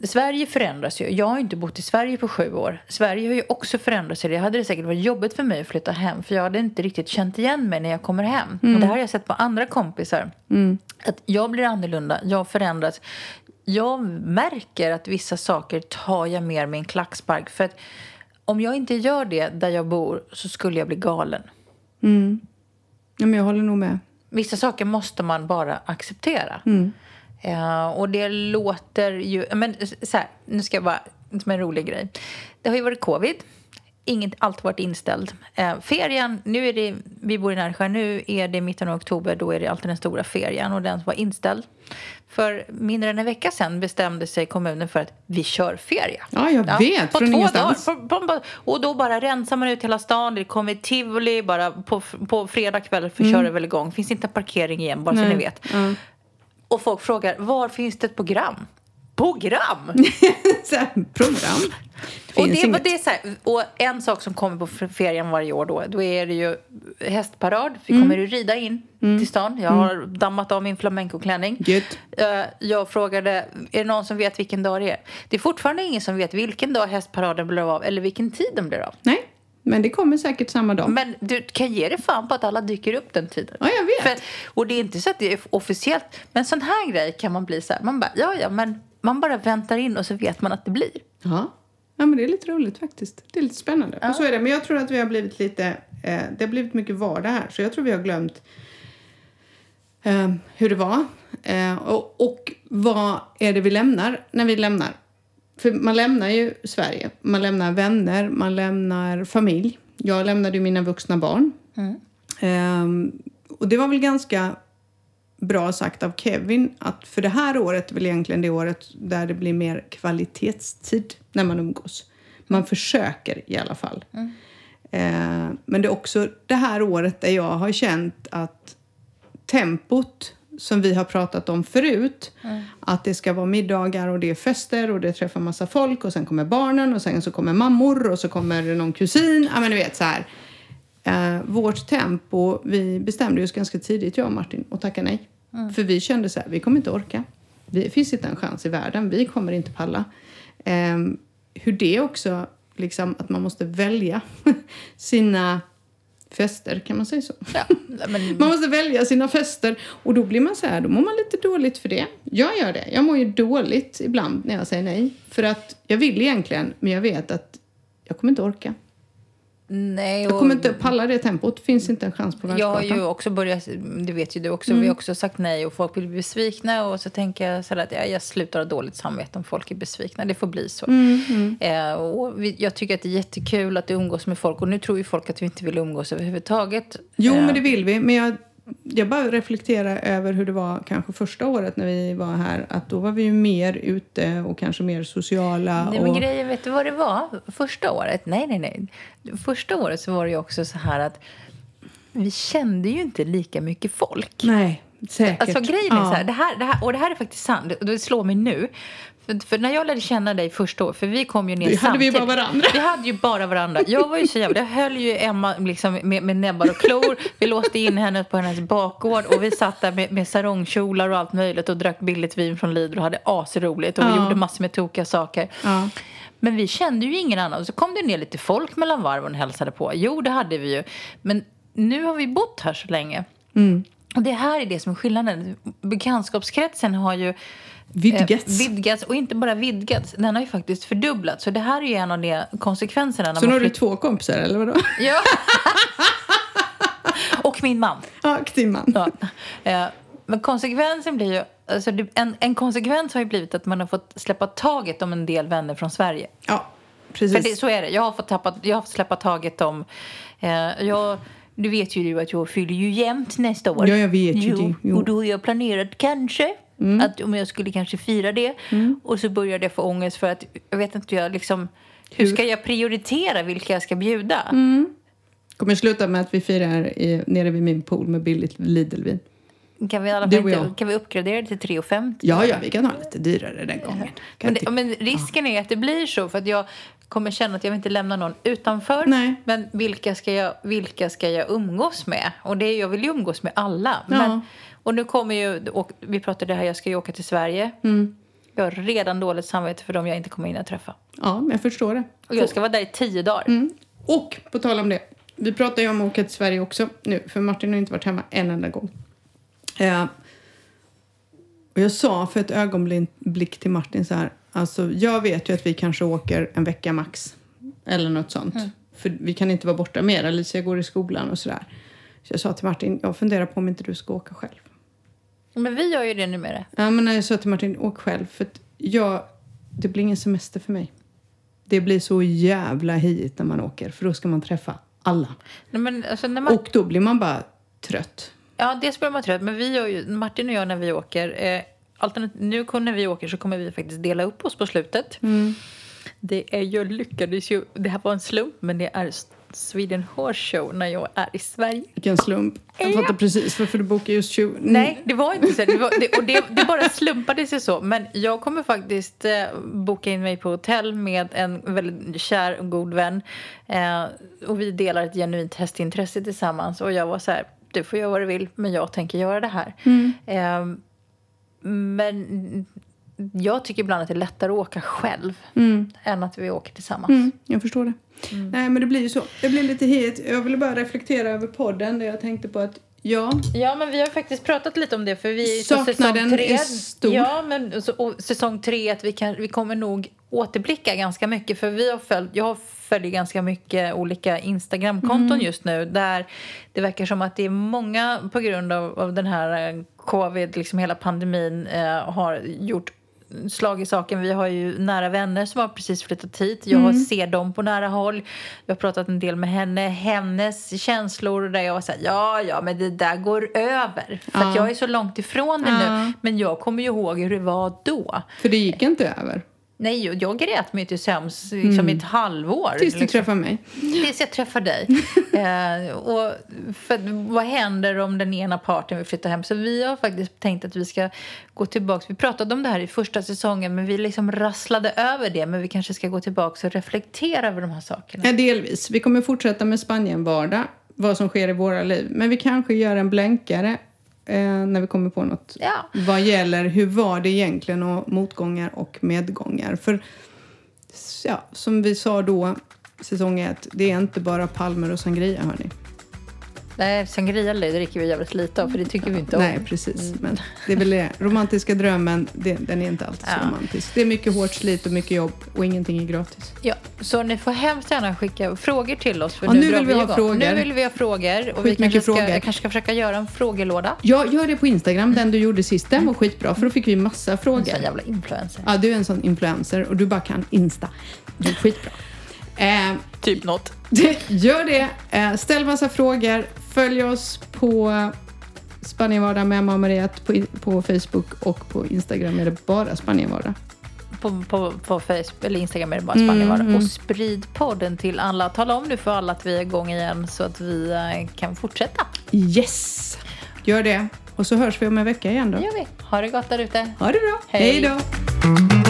Sverige förändras ju. Jag har inte bott i Sverige på sju år. Sverige har ju också förändrats. Det hade det säkert varit jobbigt för mig att flytta hem för jag hade inte riktigt känt igen mig när jag kommer hem. Mm. Och det här har jag sett på andra kompisar. Mm. Att jag blir annorlunda, jag förändras. Jag märker att vissa saker tar jag mer med en klackspark. För att om jag inte gör det där jag bor så skulle jag bli galen. Mm. Ja, men jag håller nog med. Vissa saker måste man bara acceptera. Mm. Uh, och det låter ju... Men så här, nu ska jag bara... Som en rolig grej. Det har ju varit covid inget, allt varit inställd. Eh, ferien, nu är det, vi bor i Närsjö, nu är det mitten av oktober, då är det alltid den stora ferien och den var inställd. För mindre än en vecka sedan bestämde sig kommunen för att vi kör ferie. Ja, jag ja, vet. På från två ingenstans. dagar. Och då bara rensar man ut hela stan, det kommer tivoli, bara på, på fredag kväll för mm. kör det väl igång. Finns inte parkering igen, bara Nej. så ni vet. Mm. Och folk frågar, var finns det ett program? Program! *laughs* program? och, det, inget. det är så här, och en sak som kommer på ferien varje år då, då är det ju hästparad. Vi mm. kommer ju rida in mm. till stan. Jag har mm. dammat av min flamencoklänning. Uh, jag frågade, är det någon som vet vilken dag det är? Det är fortfarande ingen som vet vilken dag hästparaden blir av eller vilken tid den blir av. Nej. Men det kommer säkert samma dag. Men du kan ge dig fan på att alla dyker upp den tiden. Ja, jag vet. För, och det är inte så att det är officiellt. Men sån här grej kan man bli så här. Man bara, ja, ja, men man bara väntar in och så vet man att det blir. Ja. Ja, men det är lite roligt faktiskt. Det är lite spännande. Ja. Och så är det. Men jag tror att vi har blivit lite, eh, det har blivit mycket vardag här. Så jag tror vi har glömt eh, hur det var. Eh, och, och vad är det vi lämnar när vi lämnar? För man lämnar ju Sverige. Man lämnar vänner, man lämnar familj. Jag lämnade ju mina vuxna barn. Mm. Eh, och det var väl ganska bra sagt av Kevin att för det här året är väl egentligen det året där det blir mer kvalitetstid när man umgås. Man försöker i alla fall. Mm. Eh, men det är också det här året där jag har känt att tempot som vi har pratat om förut. Mm. Att det ska vara middagar och det är fester och det träffar massa folk och sen kommer barnen och sen så kommer mammor och så kommer någon kusin. Ja men du vet så här. Eh, vårt tempo, vi bestämde oss ganska tidigt jag och Martin och tacka nej. Mm. För vi kände så här, vi kommer inte orka. Det finns inte en chans i världen, vi kommer inte palla. Eh, hur det också, liksom att man måste välja *laughs* sina fester, kan man säga så? Ja, *laughs* men... man måste välja sina fester och då blir man så här, då mår man lite dåligt för det. Jag gör det. Jag mår ju dåligt ibland när jag säger nej. För att jag vill egentligen, men jag vet att jag kommer inte orka. Nej, och... Jag kommer inte palla det tempot. Det finns inte en chans på världskartan. Jag har ju också börjat, det vet ju du också, mm. vi har också sagt nej och folk blir besvikna och så tänker jag så att jag, jag slutar ha dåligt samvete om folk är besvikna. Det får bli så. Mm, mm. Eh, och vi, jag tycker att det är jättekul att umgås med folk och nu tror ju folk att vi inte vill umgås överhuvudtaget. Jo, eh. men det vill vi. Men jag jag bara reflekterar över hur det var kanske första året när vi var här. Att då var vi ju mer ute och kanske mer sociala. Nej, och... men grejen, vet du vad det var? Första året? Nej, nej, nej. Första året så var det ju också så här att vi kände ju inte lika mycket folk. Nej, säkert. Alltså grejen är så här, det här, det här, och det här är faktiskt sant, och det slår mig nu. För, för, när jag lärde känna dig första året, för vi kom ju ner vi samtidigt. hade vi bara varandra. Vi hade ju bara varandra. Jag var ju så jävla, jag höll ju Emma liksom med, med näbbar och klor. Vi låste in henne på hennes bakgård och vi satt där med, med sarongkjolar och allt möjligt och drack billigt vin från Lidl och hade asroligt och vi Ja. gjorde massor med tokiga saker. Ja. Men vi kände ju ingen annan. Så kom det ner lite folk mellan varven och hälsade på. Jo, det hade vi ju. Men nu har vi bott här så länge. Mm. Och det här är det som är skillnaden. Bekantskapskretsen har ju Vidgats. Eh, vidgats. Och inte bara vidgats, den har ju faktiskt fördubblats. Så det här är ju en av de konsekvenserna. När Så nu har du två kompisar eller vadå? Ja. *laughs* och min man. Ja, och din man. Ja. Eh, Men konsekvensen blir ju... Alltså en, en konsekvens har ju blivit att man har fått släppa taget om en del vänner från Sverige. Ja, För precis. det, så är det. Jag har fått, tappa, jag har fått släppa taget om... Eh, jag, du vet ju du att jag fyller ju jämnt nästa år. Ja, jag vet ju jo, det. Jo. Och då har jag planerat kanske att om jag skulle kanske fira det. Och så började jag få ångest för att jag vet inte jag liksom... Hur ska jag prioritera vilka jag ska bjuda? kommer sluta med att vi firar i, nere vid min pool med billigt Lidl-vin. Kan vi, alla inte, kan vi uppgradera det till 3,50? Ja, ja, vi kan ha lite dyrare den gången. Men, det, men risken är att det blir så för att jag kommer känna att jag vill inte lämna någon utanför. Nej. Men vilka ska, jag, vilka ska jag umgås med? Och det, jag vill ju umgås med alla. Ja. Men, och nu kommer ju, och vi pratade här, jag ska ju åka till Sverige. Mm. Jag har redan dåligt samvete för dem jag inte kommer hinna träffa. Ja, men jag förstår det. Och jag ska vara där i tio dagar. Mm. Och på tal om det. Vi pratar ju om att åka till Sverige också nu. För Martin har inte varit hemma en enda gång. Eh, och jag sa för ett ögonblick till Martin så här. Alltså jag vet ju att vi kanske åker en vecka max. Eller något sånt. För vi kan inte vara borta mer. Alicia går i skolan och sådär. Så jag sa till Martin, jag funderar på om inte du ska åka själv. Men vi gör ju det numera. Ja, men jag sa till Martin, åk själv. För jag, det blir ingen semester för mig. Det blir så jävla hit när man åker. För då ska man träffa alla. Nej, Men, alltså, man, Och då blir man bara trött. Ja, det skulle man trött. Men vi gör ju, Martin och jag när vi åker, eh, alternat- nu när vi åker så kommer vi faktiskt dela upp oss på slutet. Det är ju, lyckades ju, det här var en slump, men det är Sweden Horse Show när jag är i Sverige. Vilken slump. Jag Ja. fattar precis varför du bokar just 20... Nej, det var inte så. Det, var, det, och det, det bara slumpade sig så. Men jag kommer faktiskt eh, boka in mig på hotell med en väldigt kär och god vän. Eh, och vi delar ett genuint hästintresse tillsammans. Och jag var så här, du får göra vad du vill, men jag tänker göra det här. Eh, men jag tycker ibland att det är lättare att åka själv än att vi åker tillsammans. Mm, jag förstår det. Nej, men det blir ju så. Det blir lite hit. Jag ville bara reflektera över podden där jag tänkte på att ja, Ja, men vi har faktiskt pratat lite om det för vi är Saknaden tre. är stor. Ja, men så, säsong tre att vi, kan, vi kommer nog återblicka ganska mycket för vi har följt, jag följer ganska mycket olika Instagramkonton Mm. just nu där det verkar som att det är många på grund av, av den här eh, covid, liksom hela pandemin eh, har gjort slag i saken. Vi har ju nära vänner som har precis flyttat hit. Jag Mm. ser dem på nära håll. Jag har pratat en del med henne. Hennes känslor där jag var så här, ja, ja, men det där går över. För Ja. jag är så långt ifrån det Ja. nu. Men jag kommer ju ihåg hur det var då. för det gick inte över. Nej, jag- jag grät mig till sömns liksom i ett halvår. Mm. Tills du liksom. träffade mig. Tills jag träffar dig. *laughs* eh, och för, vad händer om den ena parten vill flytta hem? Så vi har faktiskt tänkt att vi ska gå tillbaka. Vi pratade om det här i första säsongen men vi liksom rasslade över det. Men vi kanske ska gå tillbaka och reflektera över de här sakerna. Ja, delvis. Vi kommer fortsätta med Spanien-vardag, vad som sker i våra liv. Men vi kanske gör en blänkare när vi kommer på något Ja. vad gäller hur var det egentligen och motgångar och medgångar. För ja, som vi sa då, säsong ett, det är inte bara palmer och sangria hörni. Nej, sangria dricker vi jävligt lite av för det tycker vi inte om. Nej, precis. Men det är väl det. Romantiska drömmen, det, den är inte alltid så Ja. romantisk. Det är mycket hårt slit och mycket jobb och ingenting är gratis. Ja, så ni får hemskt gärna skicka frågor till oss. För Ja, nu nu vill vi ha igång. frågor. Nu vill vi ha frågor. Och vi kanske ska, frågor. kanske ska försöka göra en frågelåda. Ja, gör det på Instagram, den du gjorde sist. Den var skitbra för då fick vi massa En frågor. sån jävla influencer. Ja, du är en sån influencer och du bara kan Insta. Du är skitbra. Eh, Typ något. Gör det. Eh, ställ massa frågor. Följ oss på Spanienvardag med Emma och Maria på, på Facebook och på Instagram är det bara Spanienvardag. På, på, på Facebook eller Instagram är det bara Spanienvardag. Mm, mm. Och sprid podden till alla. Tala om nu för alla att vi är igång igen så att vi eh, kan fortsätta. Yes! Gör det. Och så hörs vi om en vecka igen då. Gör vi. Ha det gott där ute. Ha det bra. Hej då.